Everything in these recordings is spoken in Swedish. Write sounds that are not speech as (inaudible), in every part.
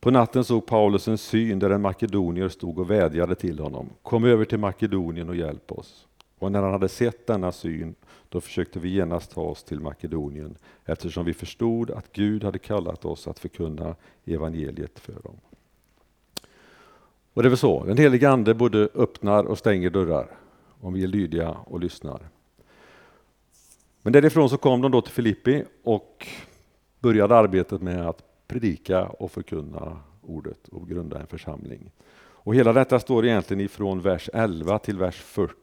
På natten såg Paulus en syn där en makedonier stod och vädjade till honom. Kom över till Makedonien och hjälp oss. Och när han hade sett denna syn, då försökte vi genast ta oss till Makedonien, eftersom vi förstod att Gud hade kallat oss att förkunna evangeliet för dem. Och det är väl så, den helige Ande både öppnar och stänger dörrar, om vi är lydiga och lyssnar. Men därifrån så kom de då till Filippi och började arbetet med att predika och förkunna ordet och grunda en församling. Och hela detta står egentligen ifrån vers 11 till vers 40.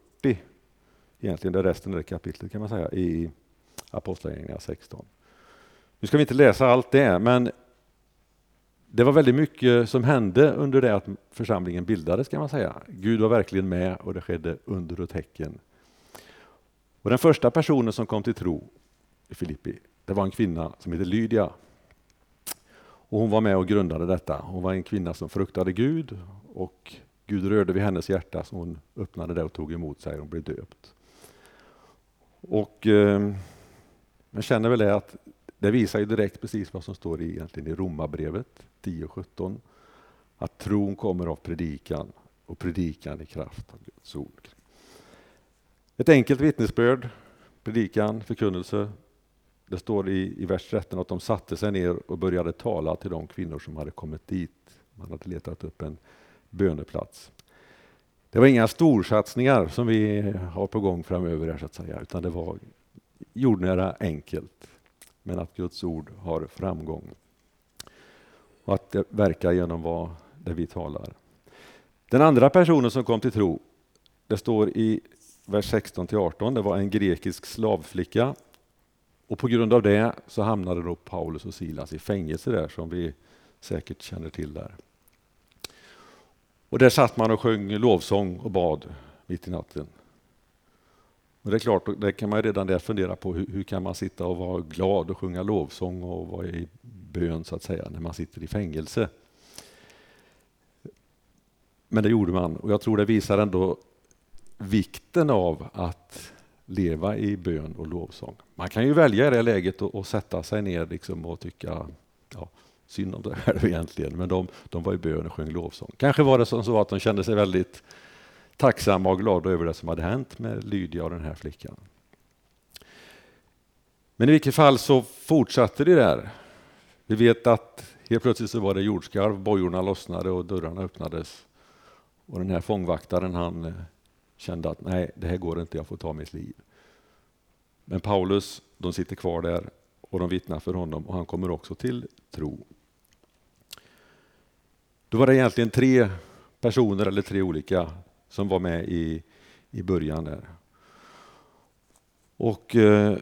Egentligen det resten av det kapitlet kan man säga i Apostlagärningarna 16. Nu ska vi inte läsa allt det, men det var väldigt mycket som hände under det att församlingen bildades kan man säga. Gud var verkligen med och det skedde under och tecken. Och den första personen som kom till tro i Filippi, det var en kvinna som heter Lydia. Och hon var med och grundade detta. Hon var en kvinna som fruktade Gud och Gud rörde vid hennes hjärta så hon öppnade det och tog emot sig och blev döpt. Och eh, man känner väl det att det visar ju direkt precis vad som står i, egentligen i Romarbrevet 10.17. Att tron kommer av predikan och predikan i kraft av Guds ord. Ett enkelt vittnesbörd, predikan, förkunnelse. Det står i, i vers 13 att de satte sig ner och började tala till de kvinnor som hade kommit dit. Man hade letat upp en böneplats. Det var inga storsatsningar som vi har på gång framöver, här, så att säga, utan det var jordnära enkelt. Men att Guds ord har framgång. Och att det verkar genom vad det vi talar. Den andra personen som kom till tro, det står i vers 16 till 18, det var en grekisk slavflicka. Och på grund av det så hamnade då Paulus och Silas i fängelse där, som vi säkert känner till där. Och där satt man och sjöng lovsång och bad mitt i natten. Och det är klart, det kan man redan där fundera på, hur, hur, kan man sitta och vara glad och sjunga lovsång och vara i bön så att säga, när man sitter i fängelse. Men det gjorde man och jag tror det visar ändå vikten av att leva i bön och lovsång. Man kan ju välja i det läget och, sätta sig ner liksom och tycka ja, synd om det själv (laughs) egentligen, men de, de var i bön och sjöng lovsång. Kanske var det som så att de kände sig väldigt tacksamma och glada över det som hade hänt med Lydia och den här flickan. Men i vilket fall så fortsatte det där. Vi vet att helt plötsligt så var det jordskarv, bojorna lossnade och dörrarna öppnades. Och den här fångvaktaren han eh, kände att nej, det här går inte, jag får ta mitt liv. Men Paulus, de sitter kvar där och de vittnar för honom och han kommer också till tro. Då var det egentligen tre personer eller tre olika som var med i, i början där. Och eh,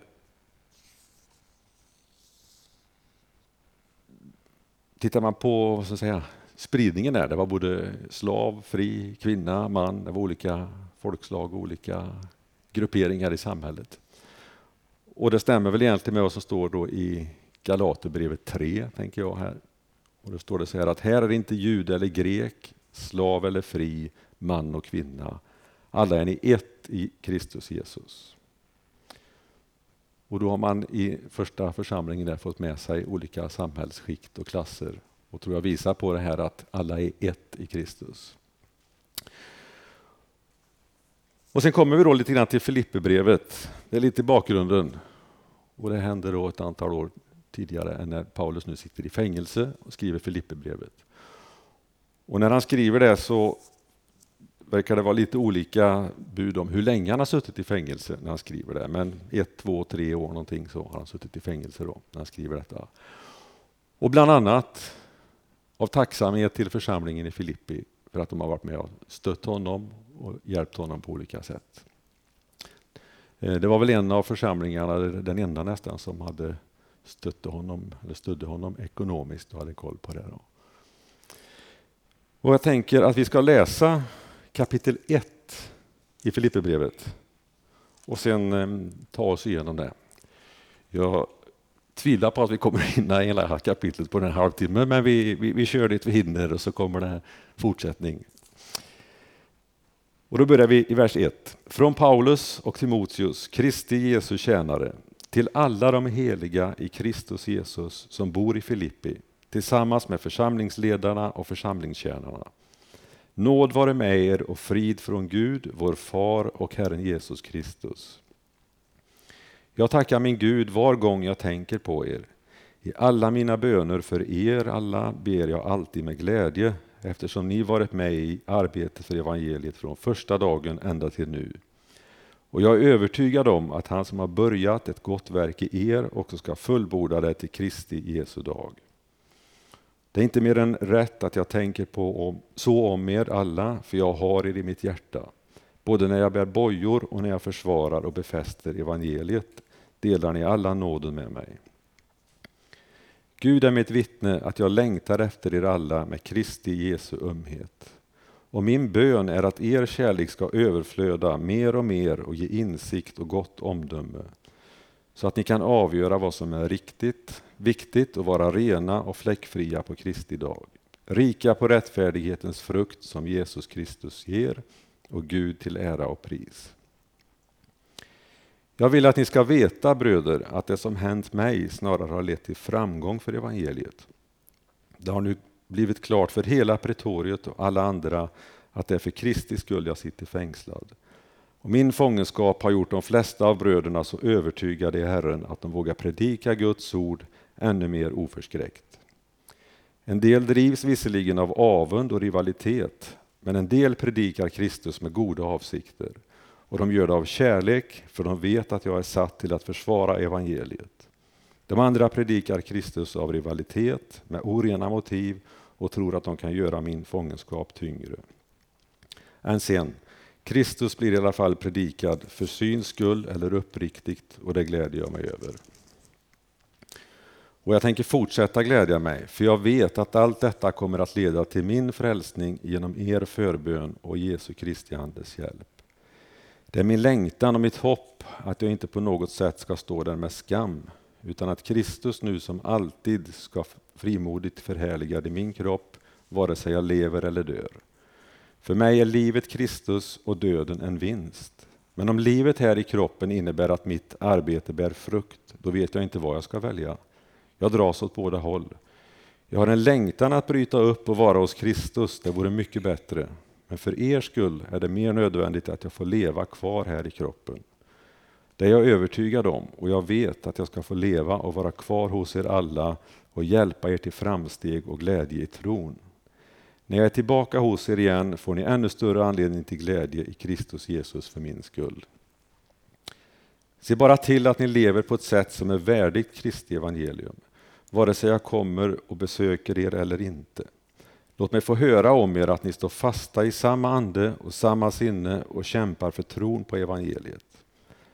Tittar man på vad ska jag säga, spridningen där, det var både slav, fri, kvinna, man, det var olika folkslag och olika grupperingar i samhället. Och det stämmer väl egentligen med vad som står då i Galaterbrevet 3, tänker jag här. Och då står det så här att här är det inte jude eller grek, slav eller fri, man och kvinna. Alla är ni ett i Kristus Jesus. Och då har man i första församlingen där fått med sig olika samhällsskikt och klasser och tror jag visar på det här att alla är ett i Kristus. Och Sen kommer vi då lite grann till Filipperbrevet. Det är lite i bakgrunden. Och Det händer då ett antal år tidigare än när Paulus nu sitter i fängelse och skriver Filipperbrevet. Och när han skriver det så verkar det vara lite olika bud om hur länge han har suttit i fängelse när han skriver det. Men ett, två, tre år någonting så har han suttit i fängelse då när han skriver detta. Och bland annat av tacksamhet till församlingen i Filippi för att de har varit med och stött honom och hjälpt honom på olika sätt. Eh, det var väl en av församlingarna, den enda nästan, som hade stötte honom, eller stödde honom ekonomiskt och hade koll på det. Då. Och jag tänker att vi ska läsa kapitel 1 i Filipperbrevet och sen eh, ta oss igenom det. Jag tvivlar på att vi kommer (laughs) hinna hela kapitlet på den här halvtimmen, men vi, vi, vi kör dit vi hinner och så kommer det fortsättning. Och då börjar vi i vers 1. Från Paulus och Timoteus, Kristi Jesu tjänare, till alla de heliga i Kristus Jesus som bor i Filippi, tillsammans med församlingsledarna och församlingstjänarna. Nåd vare med er och frid från Gud, vår far och Herren Jesus Kristus. Jag tackar min Gud var gång jag tänker på er. I alla mina böner för er alla ber jag alltid med glädje eftersom ni varit med i arbetet för evangeliet från första dagen ända till nu. Och jag är övertygad om att han som har börjat ett gott verk i er också ska fullborda det till Kristi Jesu dag. Det är inte mer än rätt att jag tänker på om, så om er alla, för jag har er i mitt hjärta. Både när jag bär bojor och när jag försvarar och befäster evangeliet delar ni alla nåden med mig. Gud är mitt vittne att jag längtar efter er alla med Kristi Jesu ömhet. Och min bön är att er kärlek ska överflöda mer och mer och ge insikt och gott omdöme, så att ni kan avgöra vad som är riktigt, viktigt och vara rena och fläckfria på Kristi dag. Rika på rättfärdighetens frukt som Jesus Kristus ger och Gud till ära och pris. Jag vill att ni ska veta bröder att det som hänt mig snarare har lett till framgång för evangeliet. Det har nu blivit klart för hela pretoriet och alla andra att det är för Kristi skull jag sitter fängslad. Och min fångenskap har gjort de flesta av bröderna så övertygade i Herren att de vågar predika Guds ord ännu mer oförskräckt. En del drivs visserligen av avund och rivalitet, men en del predikar Kristus med goda avsikter. Och de gör det av kärlek, för de vet att jag är satt till att försvara evangeliet. De andra predikar Kristus av rivalitet, med orena motiv och tror att de kan göra min fångenskap tyngre. Än sen, Kristus blir i alla fall predikad för syns skull eller uppriktigt och det gläder jag mig över. Och jag tänker fortsätta glädja mig, för jag vet att allt detta kommer att leda till min frälsning genom er förbön och Jesu Kristi Andes hjälp. Det är min längtan och mitt hopp att jag inte på något sätt ska stå där med skam, utan att Kristus nu som alltid ska frimodigt förhärligad i min kropp, vare sig jag lever eller dör. För mig är livet Kristus och döden en vinst. Men om livet här i kroppen innebär att mitt arbete bär frukt, då vet jag inte vad jag ska välja. Jag dras åt båda håll. Jag har en längtan att bryta upp och vara hos Kristus, det vore mycket bättre. Men för er skull är det mer nödvändigt att jag får leva kvar här i kroppen. Det är jag övertygad om och jag vet att jag ska få leva och vara kvar hos er alla och hjälpa er till framsteg och glädje i tron. När jag är tillbaka hos er igen får ni ännu större anledning till glädje i Kristus Jesus för min skull. Se bara till att ni lever på ett sätt som är värdigt Kristi evangelium, vare sig jag kommer och besöker er eller inte. Låt mig få höra om er att ni står fasta i samma ande och samma sinne och kämpar för tron på evangeliet,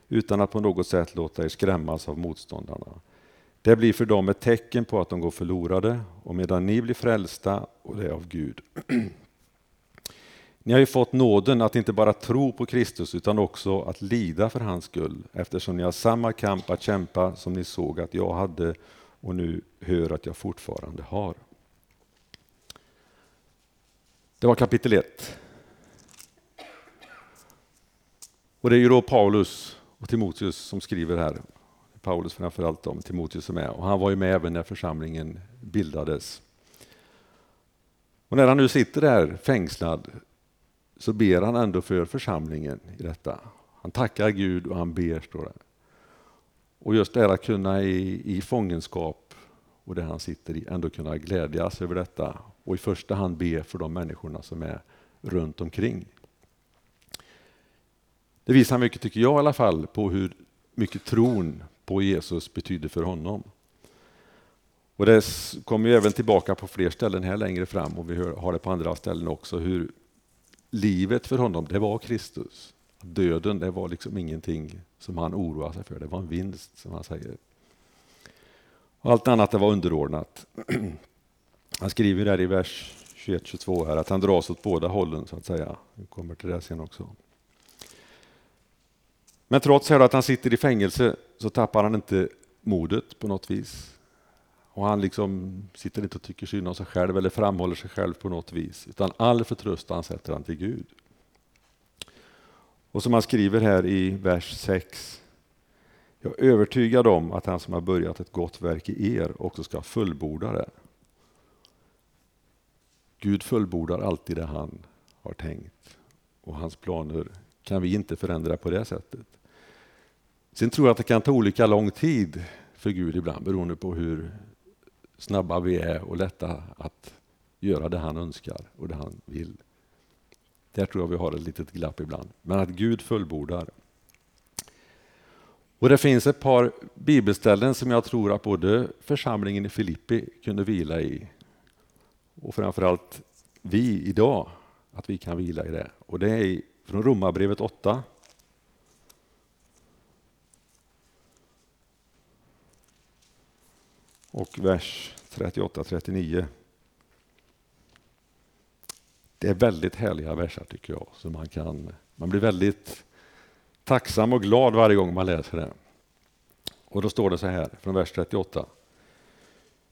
utan att på något sätt låta er skrämmas av motståndarna. Det blir för dem ett tecken på att de går förlorade, och medan ni blir frälsta, och det är av Gud. (clears throat) Ni har ju fått nåden att inte bara tro på Kristus utan också att lida för hans skull eftersom ni har samma kamp att kämpa som ni såg att jag hade och nu hör att jag fortfarande har. Det var kapitel 1. Och det är ju då Paulus och Timoteus som skriver här. Paulus framförallt om Timoteus är med och han var ju med även när församlingen bildades. Och när han nu sitter där fängslad så ber han ändå för församlingen i detta. Han tackar Gud och han ber, står det. Och just det här att kunna i, i fångenskap och det han sitter i ändå kunna glädjas över detta och i första hand be för de människorna som är runt omkring. Det visar mycket, tycker jag i alla fall, på hur mycket tron på Jesus betyder för honom. Och Det kommer ju även tillbaka på fler ställen här längre fram och vi har det på andra ställen också, hur livet för honom, det var Kristus. Döden, det var liksom ingenting som han oroade sig för, det var en vinst som han säger. Och allt annat det var underordnat. (clears throat) Han skriver där i vers 21-22 här att han dras åt båda hållen så att säga. Vi kommer till det sen också. Men trots att han sitter i fängelse så tappar han inte modet på något vis. Och han liksom sitter inte och tycker synd om sig själv eller framhåller sig själv på något vis. Utan all förtröstan sätter han till Gud. Och som han skriver här i vers 6. Jag är övertygad om att han som har börjat ett gott verk i er också ska fullborda det. Gud fullbordar alltid det han har tänkt och hans planer kan vi inte förändra på det sättet. Sen tror jag att det kan ta olika lång tid för Gud ibland beroende på hur snabba vi är och lätta att göra det han önskar och det han vill. Där tror jag vi har ett litet glapp ibland. Men att Gud fullbordar. Och Det finns ett par bibelställen som jag tror att både församlingen i Filippi kunde vila i och framförallt vi idag, att vi kan vila i det. Och Det är från Romarbrevet 8. Och vers 38-39. Det är väldigt härliga verser tycker jag. Så man, kan, man blir väldigt tacksam och glad varje gång man läser det. Och då står det så här från vers 38.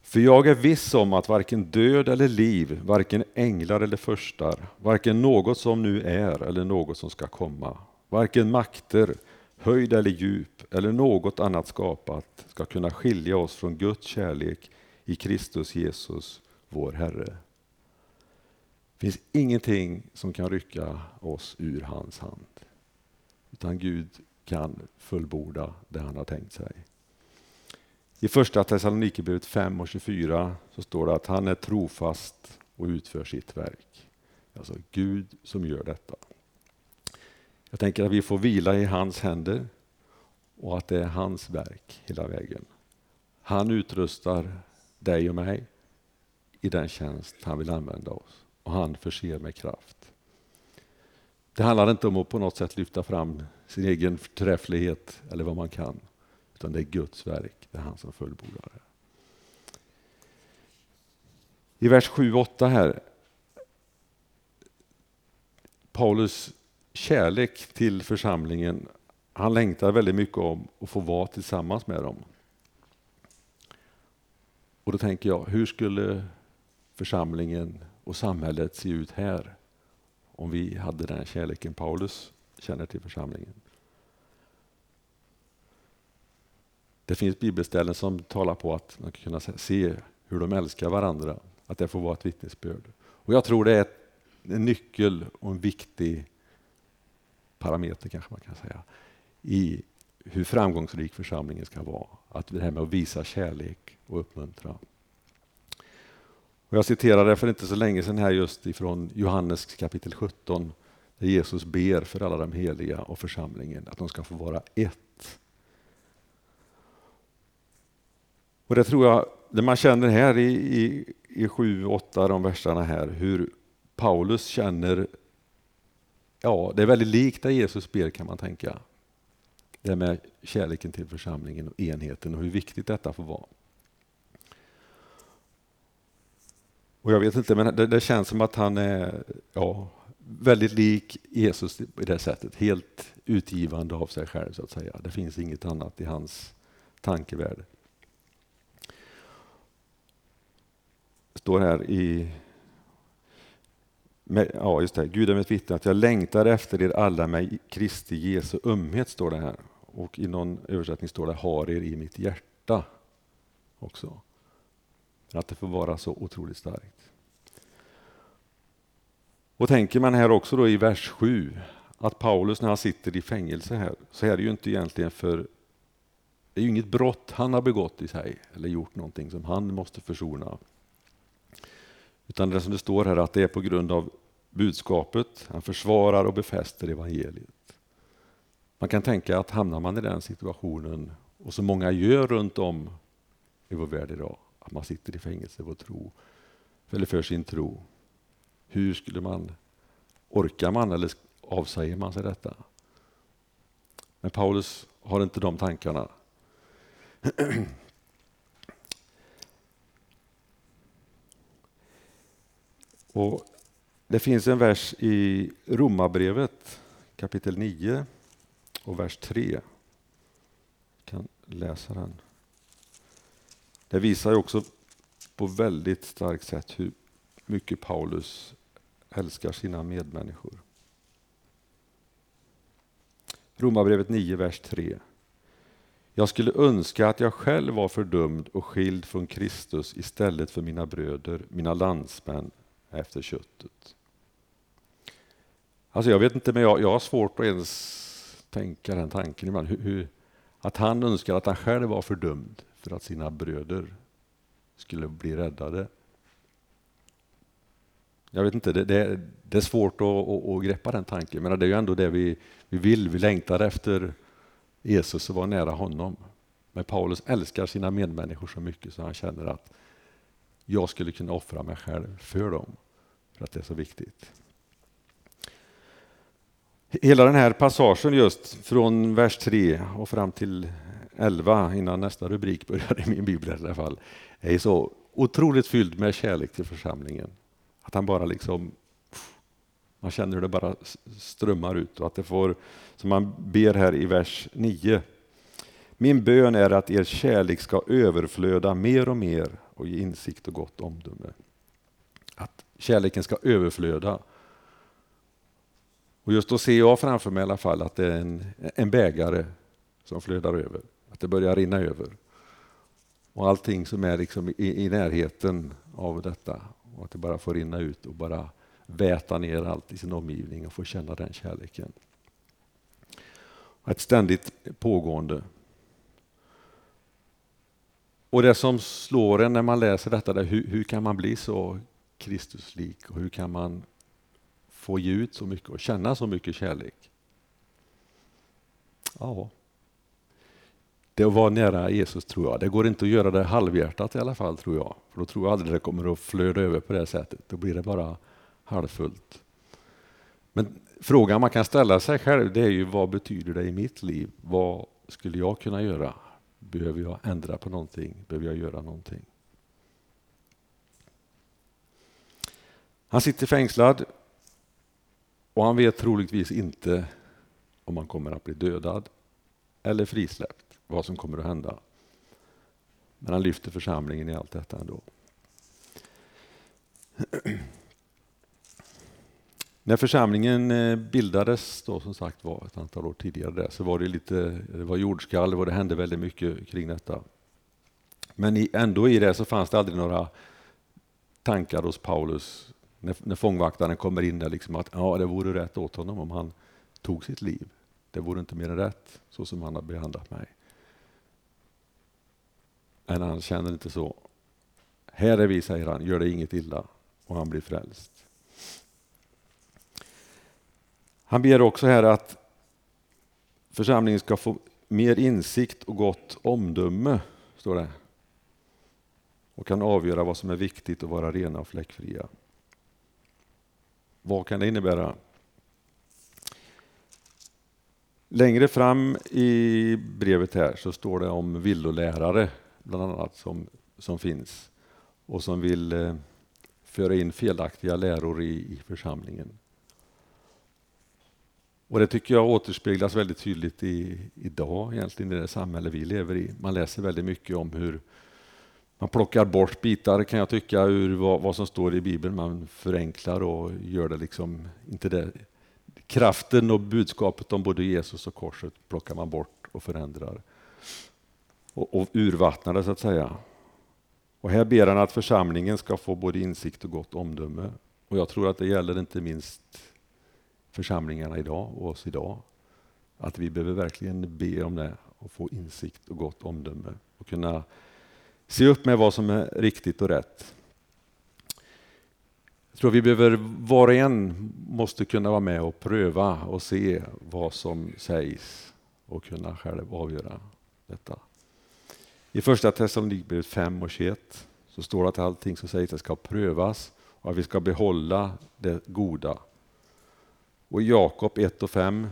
För jag är viss om att varken död eller liv, varken änglar eller förstar, varken något som nu är eller något som ska komma, varken makter, höjd eller djup eller något annat skapat ska kunna skilja oss från Guds kärlek i Kristus Jesus, vår Herre. Det finns ingenting som kan rycka oss ur hans hand. Utan Gud kan fullborda det han har tänkt sig. I första Thessalonikerbrevet 5 och 24 så står det att han är trofast och utför sitt verk. Alltså Gud som gör detta. Jag tänker att vi får vila i hans händer och att det är hans verk hela vägen. Han utrustar dig och mig i den tjänst han vill använda oss och han förser med kraft. Det handlar inte om att på något sätt lyfta fram sin egen förträfflighet eller vad man kan, utan det är Guds verk, det är han som fullbordar det. I vers 7-8 här, Paulus kärlek till församlingen, han längtar väldigt mycket om att få vara tillsammans med dem. Och då tänker jag, hur skulle församlingen och samhället se ut här om vi hade den kärleken Paulus känner till församlingen? Det finns bibelställen som talar på att man kan kunna se hur de älskar varandra, att det får vara ett vittnesbörd. Och jag tror det är en nyckel och en viktig parameter kanske man kan säga i hur framgångsrik församlingen ska vara. Att det här med att visa kärlek och uppmuntra. Och jag citerade för inte så länge sedan här just ifrån Johannes kapitel 17 där Jesus ber för alla de heliga och församlingen att de ska få vara ett. Och det tror jag, det man känner här i, i, i sju, åtta de verserna här, hur Paulus känner, ja det är väldigt likt det Jesus ber kan man tänka. Det med kärleken till församlingen och enheten och hur viktigt detta får vara. Och jag vet inte, men det, det, känns som att han är ja, väldigt lik Jesus i det sättet. Helt utgivande av sig själv så att säga. Det finns inget annat i hans tankevärld. Står här i Ja, just det. Gud är mitt vittne att jag längtar efter er alla med Kristi Jesu ömhet, står det här. Och i någon översättning står det har er i mitt hjärta också. Att det får vara så otroligt starkt. Och tänker man här också då i vers 7 att Paulus när han sitter i fängelse här så är det ju inte egentligen för det är ju inget brott han har begått i sig eller gjort någonting som han måste försona. Utan det som det står här att det är på grund av budskapet, han försvarar och befäster evangeliet. Man kan tänka att hamnar man i den situationen, och så många gör runt om i vår värld idag, att man sitter i fängelse för, tro, eller för sin tro. Hur skulle man, orkar man eller avsäger man sig detta? Men Paulus har inte de tankarna. (clears throat) Och det finns en vers i Romarbrevet kapitel 9 och vers 3. Jag kan läsa den. Det visar också på väldigt starkt sätt hur mycket Paulus älskar sina medmänniskor. Romarbrevet 9, vers 3. Jag skulle önska att jag själv var fördömd och skild från Kristus istället för mina bröder, mina landsmän, efter köttet. Alltså jag vet inte, men jag, jag har svårt att ens tänka den tanken ibland. Hur, hur, att han önskar att han själv var fördömd för att sina bröder skulle bli räddade. Jag vet inte, det, det, det är svårt att, att, att, greppa den tanken, men det är ju ändå det vi, vi vill. Vi längtar efter Jesus och vara nära honom. Men Paulus älskar sina medmänniskor så mycket så han känner att jag skulle kunna offra mig själv för dem, för att det är så viktigt. Hela den här passagen just från vers 3 och fram till 11 innan nästa rubrik börjar i min bibel i alla fall är så otroligt fylld med kärlek till församlingen. Att han bara liksom man känner hur det bara strömmar ut och att det får, som man ber här i vers 9. Min bön är att er kärlek ska överflöda mer och mer och ge insikt och gott omdöme. Att kärleken ska överflöda. Och just då ser jag framför mig i alla fall att det är en, en bägare som flödar över. Att det börjar rinna över. Och allting som är liksom i, i närheten av detta. Och att det bara får rinna ut och bara väta ner allt i sin omgivning och få känna den kärleken. Ett ständigt pågående. Och det som slår en när man läser detta, är hur, hur kan man bli så Kristuslik och hur kan man få ge ut så mycket och känna så mycket kärlek? Ja, det att vara nära Jesus tror jag. Det går inte att göra det halvhjärtat i alla fall tror jag. För då tror jag aldrig det kommer att flöda över på det sättet. Då blir det bara halvfullt. Men frågan man kan ställa sig själv det är ju vad betyder det i mitt liv? Vad skulle jag kunna göra? Behöver jag ändra på någonting? Behöver jag göra någonting? Han sitter fängslad och han vet troligtvis inte om han kommer att bli dödad eller frisläppt, vad som kommer att hända. Men han lyfter församlingen i allt detta ändå. När församlingen eh, bildades då som sagt var ett antal år tidigare där, så var det lite, det var jordskalv och det hände väldigt mycket kring detta. Men ändå i det så fanns det aldrig några tankar hos Paulus när, när fångvaktaren kommer in där liksom att ja, det vore rätt åt honom om han tog sitt liv. Det vore inte mer än rätt så som han har behandlat mig. Men han känner inte så. Här är vi, säger han, gör det inget illa och han blir frälst. Han ber också här att församlingen ska få mer insikt och gott omdöme, står det. Och kan avgöra vad som är viktigt och vara rena och fläckfria. Vad kan det innebära? Längre fram i brevet här så står det om villolärare bland annat som, som finns och som vill eh, föra in felaktiga läror i, i församlingen. Och det tycker jag återspeglas väldigt tydligt i, idag egentligen i det samhälle vi lever i. Man läser väldigt mycket om hur man plockar bort bitar kan jag tycka ur vad, vad som står i Bibeln. Man förenklar och gör det liksom inte det. Kraften och budskapet om både Jesus och korset plockar man bort och förändrar. Och, och urvattnar det så att säga. Och här ber han att församlingen ska få både insikt och gott omdöme. Och jag tror att det gäller inte minst församlingarna idag och oss idag. Att vi behöver verkligen be om det och få insikt och gott omdöme och kunna se upp med vad som är riktigt och rätt. Jag tror vi behöver, var och en måste kunna vara med och pröva och se vad som sägs och kunna själv avgöra detta. I första Thessalonikerbrevet 5 och 21 så står det att allting som sägs ska prövas och att vi ska behålla det goda och Jakob 1 och 5.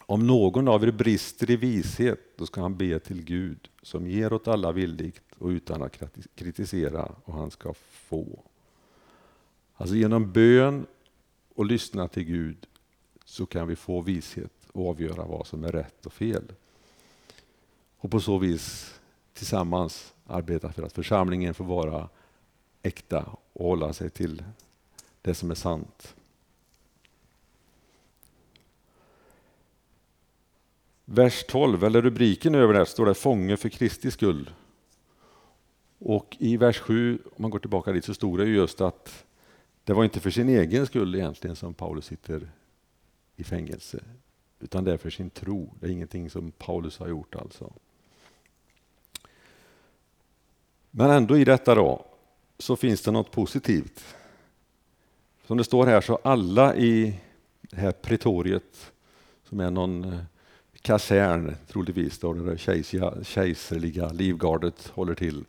Om någon av er brister i vishet, då ska han be till Gud som ger åt alla villigt och utan att kritisera och han ska få. Alltså genom bön och lyssna till Gud så kan vi få vishet och avgöra vad som är rätt och fel. Och på så vis tillsammans arbeta för att församlingen får vara äkta och hålla sig till det som är sant. Vers 12, eller rubriken över det, står det fånge för Kristi skull. Och i vers 7, om man går tillbaka dit, så stod det just att Det var inte för sin egen skull egentligen som Paulus sitter i fängelse, utan det är för sin tro. Det är ingenting som Paulus har gjort alltså. Men ändå i detta då, så finns det något positivt. Som det står här så alla i det här pretoriet, som är någon eh, kasern troligtvis, där det kejserliga livgardet håller till,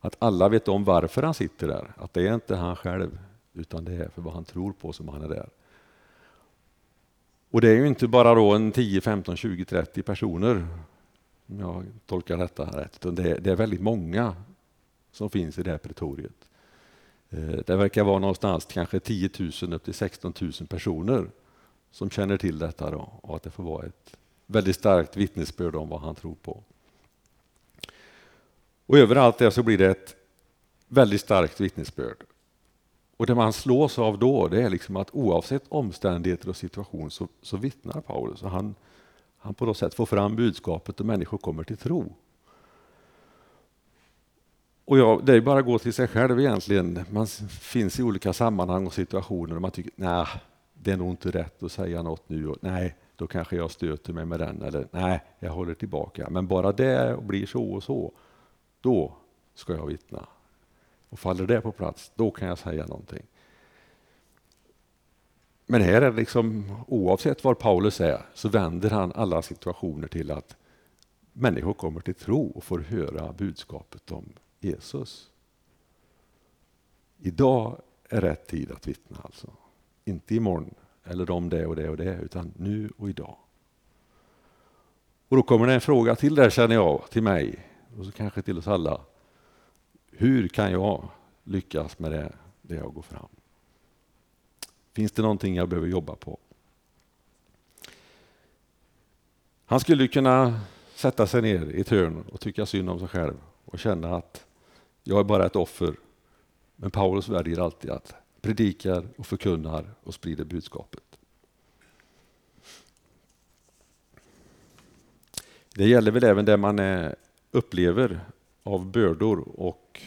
att alla vet om varför han sitter där. Att det är inte han själv, utan det är för vad han tror på som han är där. Och det är ju inte bara då en 10, 15, 20, 30 personer, om jag tolkar detta rätt, utan det är, det är väldigt många som finns i det här pretoriet. Eh, det verkar vara någonstans kanske 10 000 upp till 16 000 personer som känner till detta då, och att det får vara ett väldigt starkt vittnesbörd om vad han tror på. Och överallt där så blir det ett väldigt starkt vittnesbörd. Och det man slås av då, det är liksom att oavsett omständigheter och situation så, så vittnar Paulus. Och han, han på något sätt får fram budskapet och människor kommer till tro. Och ja, det är bara att gå till sig själv egentligen. Man finns i olika sammanhang och situationer och man tycker nej, det är nog inte rätt att säga något nu. Och, nej, då kanske jag stöter mig med den. Eller nej, jag håller tillbaka. Men bara det blir så och så, då ska jag vittna. Och faller det på plats, då kan jag säga någonting. Men här är det liksom, oavsett var Paulus är, så vänder han alla situationer till att människor kommer till tro och får höra budskapet om Jesus. Idag är rätt tid att vittna alltså. Inte imorgon eller om det och det och det, utan nu och idag. Och då kommer det en fråga till där känner jag, till mig och så kanske till oss alla. Hur kan jag lyckas med det, det jag går fram? Finns det någonting jag behöver jobba på? Han skulle kunna sätta sig ner i ett hörn och tycka synd om sig själv och känna att jag är bara ett offer. Men Paulus väljer alltid att predikar och förkunnar och sprider budskapet. Det gäller väl även det man eh, upplever av bördor och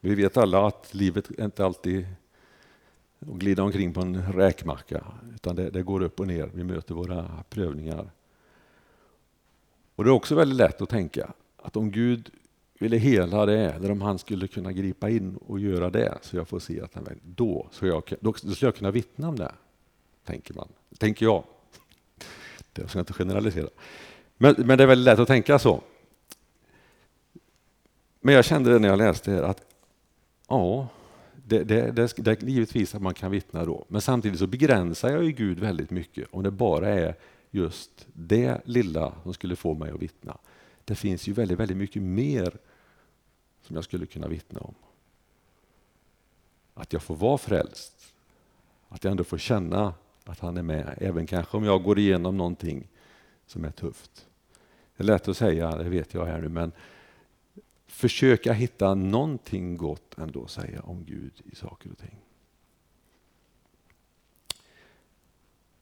vi vet alla att livet inte alltid glider glida omkring på en räkmacka utan det, det, går upp och ner. Vi möter våra prövningar. Och Det är också väldigt lätt att tänka att om Gud ville hela det, eller om han skulle kunna gripa in och göra det, så jag får se att han då, så jag, då skulle jag kunna vittna om det, tänker man. Tänker jag. Det ska jag inte generalisera. Men, men det är väldigt lätt att tänka så. Men jag kände det när jag läste det att ja, det, det, det, det är givetvis att man kan vittna då. Men samtidigt så begränsar jag ju Gud väldigt mycket om det bara är just det lilla som skulle få mig att vittna. Det finns ju väldigt, väldigt mycket mer som jag skulle kunna vittna om. Att jag får vara frälst. Att jag ändå får känna att han är med, även kanske om jag går igenom någonting som är tufft. Det är lätt att säga, det vet jag här nu, men försöka hitta någonting gott ändå att säga om Gud i saker och ting.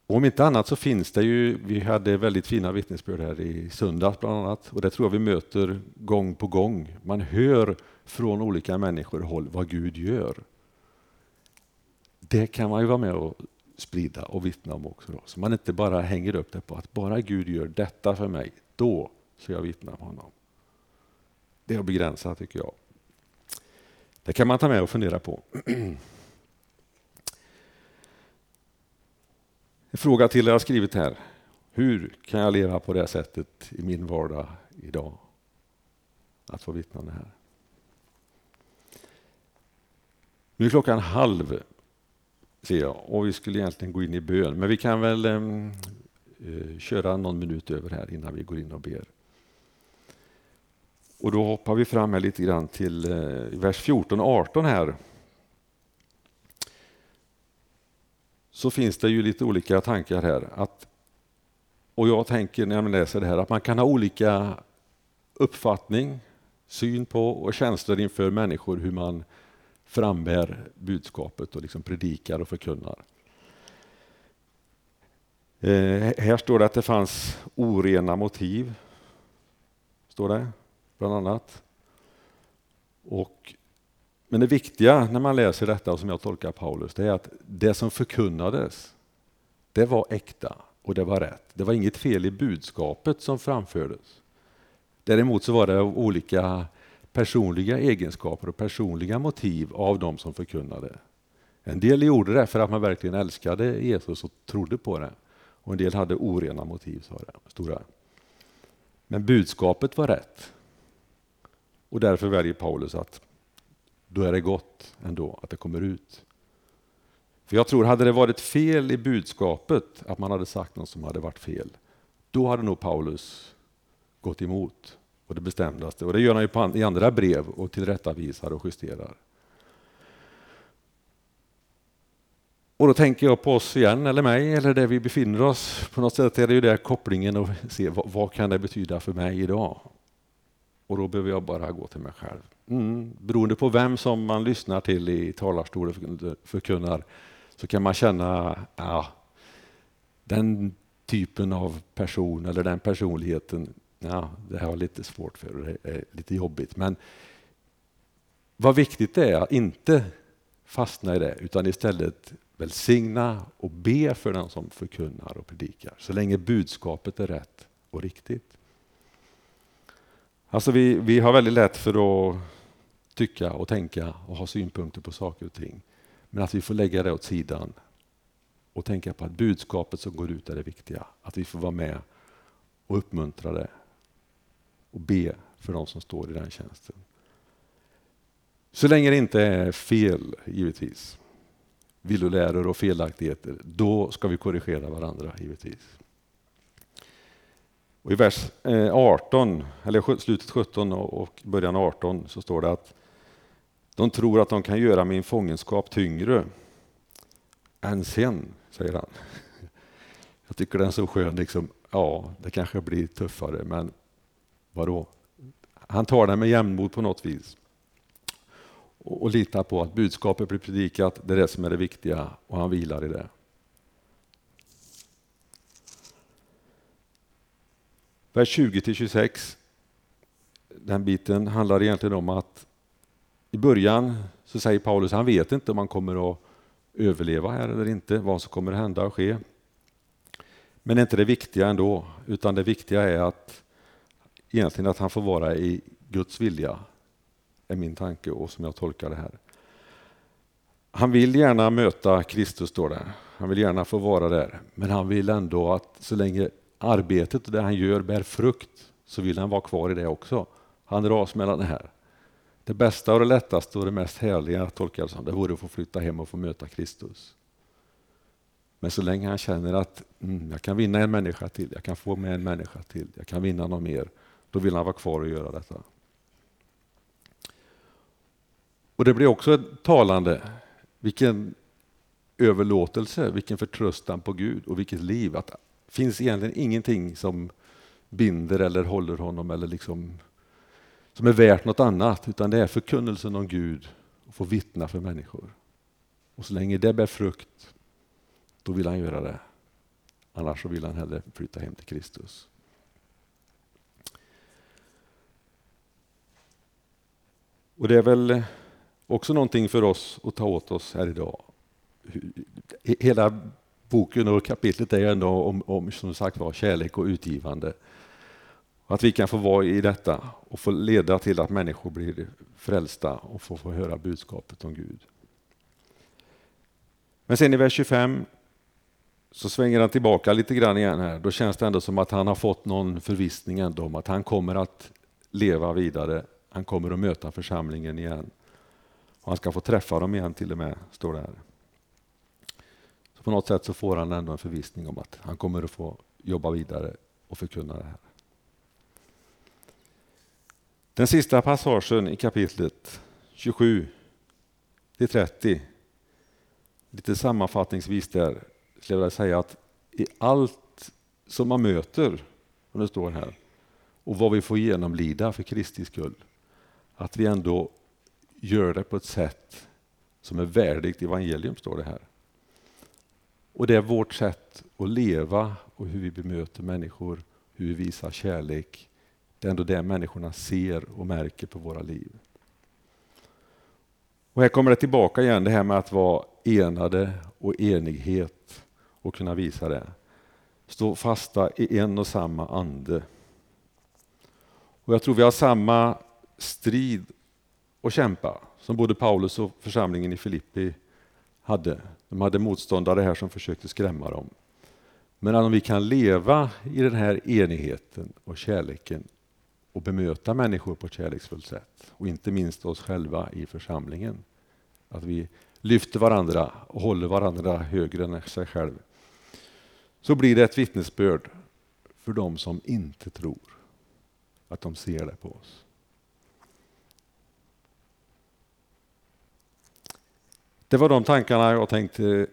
Om inte annat så finns det ju, vi hade väldigt fina vittnesbörd här i söndags bland annat och det tror jag vi möter gång på gång. Man hör från olika människor håll vad Gud gör. Det kan man ju vara med och sprida och vittna om också. Då. Så man inte bara hänger upp det på att bara Gud gör detta för mig, då ska jag vittna om honom. Det är att begränsa tycker jag. Det kan man ta med och fundera på. (clears throat) En fråga till jag har skrivit här. Hur kan jag leva på det sättet i min vardag idag? Att få vittna om det här. Nu är klockan halv, ser jag, och vi skulle egentligen gå in i bön. Men vi kan väl ehm, eh, köra någon minut över här innan vi går in och ber. Och då hoppar vi fram här lite grann till eh, vers 14 och 18 här. Så finns det ju lite olika tankar här. Att, och jag tänker när jag läser det här att man kan ha olika uppfattning, syn på och känslor inför människor hur man frambär budskapet och liksom predikar och förkunnar. Eh, här står det att det fanns orena motiv. Står det, bland annat. Och men det viktiga när man läser detta, och som jag tolkar Paulus, det är att det som förkunnades, det var äkta och det var rätt. Det var inget fel i budskapet som framfördes. Däremot så var det olika personliga egenskaper och personliga motiv av de som förkunnade. En del gjorde det för att man verkligen älskade Jesus och trodde på det. Och en del hade orena motiv, sa det. Stora. Men budskapet var rätt. Och därför väljer Paulus att då är det gott ändå att det kommer ut. För jag tror, hade det varit fel i budskapet, att man hade sagt något som hade varit fel, då hade nog Paulus gått emot och det bestämdaste. Och det gör han ju på, i andra brev och tillrättavisar och justerar. Och då tänker jag på oss igen, eller mig, eller där vi befinner oss. På något sätt är det ju där kopplingen och se vad, vad kan det betyda för mig idag? Och då behöver jag bara gå till mig själv. Mm. Beroende på vem som man lyssnar till i talarstolen förkunnar så kan man känna ja, den typen av person eller den personligheten, ja, det har jag lite svårt för och det är lite jobbigt. Men vad viktigt det är att inte fastna i det utan istället välsigna och be för den som förkunnar och predikar så länge budskapet är rätt och riktigt. Alltså vi, vi har väldigt lätt för att tycka och tänka och ha synpunkter på saker och ting. Men att vi får lägga det åt sidan och tänka på att budskapet som går ut är det viktiga. Att vi får vara med och uppmuntra det och be för de som står i den tjänsten. Så länge det inte är fel, givetvis, villoläror och felaktigheter, då ska vi korrigera varandra, givetvis. Och I vers eh, 18, eller slutet 17 och början 18 så står det att de tror att de kan göra min fångenskap tyngre än sen, säger han. (laughs) Jag tycker den är så skön. Liksom, ja, det kanske blir tuffare, men vadå? Han tar den med jämnmod på något vis och, och litar på att budskapet blir predikat, det är det som är det viktiga och han vilar i det. Vers 20 26, den biten handlar egentligen om att i början så säger Paulus att han vet inte om han kommer att överleva här eller inte, vad som kommer att hända och ske. Men det är inte det viktiga ändå, utan det viktiga är att egentligen att han får vara i Guds vilja, är min tanke och som jag tolkar det här. Han vill gärna möta Kristus, står det. Han vill gärna få vara där, men han vill ändå att så länge arbetet och det han gör bär frukt, så vill han vara kvar i det också. Han dras mellan det här. Det bästa och det lättaste och det mest härliga tolkar jag som det vore att få flytta hem och få möta Kristus. Men så länge han känner att mm, jag kan vinna en människa till, jag kan få med en människa till, jag kan vinna någon mer, då vill han vara kvar och göra detta. Och Det blir också talande, vilken överlåtelse, vilken förtröstan på Gud och vilket liv. Att finns egentligen ingenting som binder eller håller honom eller liksom som är värt något annat, utan det är förkunnelsen om Gud och få vittna för människor. Och så länge det bär frukt, då vill han göra det. Annars så vill han hellre flytta hem till Kristus. Och det är väl också någonting för oss att ta åt oss här idag. Hela boken och kapitlet är ändå om, om som sagt var kärlek och utgivande. Att vi kan få vara i detta och få leda till att människor blir frälsta och får få höra budskapet om Gud. Men sen i vers 25 så svänger han tillbaka lite grann igen här. Då känns det ändå som att han har fått någon förvissning ändå om att han kommer att leva vidare. Han kommer att möta församlingen igen. Och han ska få träffa dem igen till och med, står det här. På något sätt så får han ändå en förvissning om att han kommer att få jobba vidare och förkunna det här. Den sista passagen i kapitlet 27 till 30. Lite sammanfattningsvis där skulle jag vilja säga att i allt som man möter, som det står här, och vad vi får genomlida för Kristi skull, att vi ändå gör det på ett sätt som är värdigt evangelium, står det här. Och det är vårt sätt att leva och hur vi bemöter människor, hur vi visar kärlek, det är ändå det människorna ser och märker på våra liv. Och här kommer det tillbaka igen det här med att vara enade och enighet och kunna visa det. Stå fasta i en och samma ande. Och jag tror vi har samma strid att kämpa som både Paulus och församlingen i Filippi hade. De hade motståndare här som försökte skrämma dem. Men om vi kan leva i den här enigheten och kärleken och bemöta människor på ett kärleksfullt sätt och inte minst oss själva i församlingen. Att vi lyfter varandra och håller varandra högre än sig själv. Så blir det ett vittnesbörd för de som inte tror att de ser det på oss. Det var de tankarna jag tänkte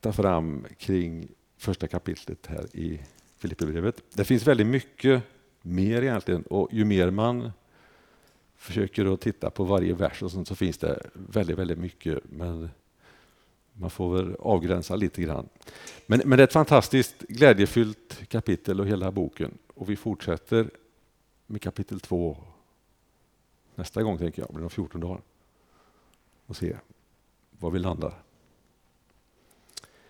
ta fram kring första kapitlet här i Filipperbrevet. Det finns väldigt mycket mer egentligen och ju mer man försöker att titta på varje vers och sånt så finns det väldigt, väldigt mycket. Men man får väl avgränsa lite grann. Men, men det är ett fantastiskt glädjefyllt kapitel och hela boken. Och vi fortsätter med kapitel två nästa gång, tänker jag, blir om 14 dagar. Och se var vi landar.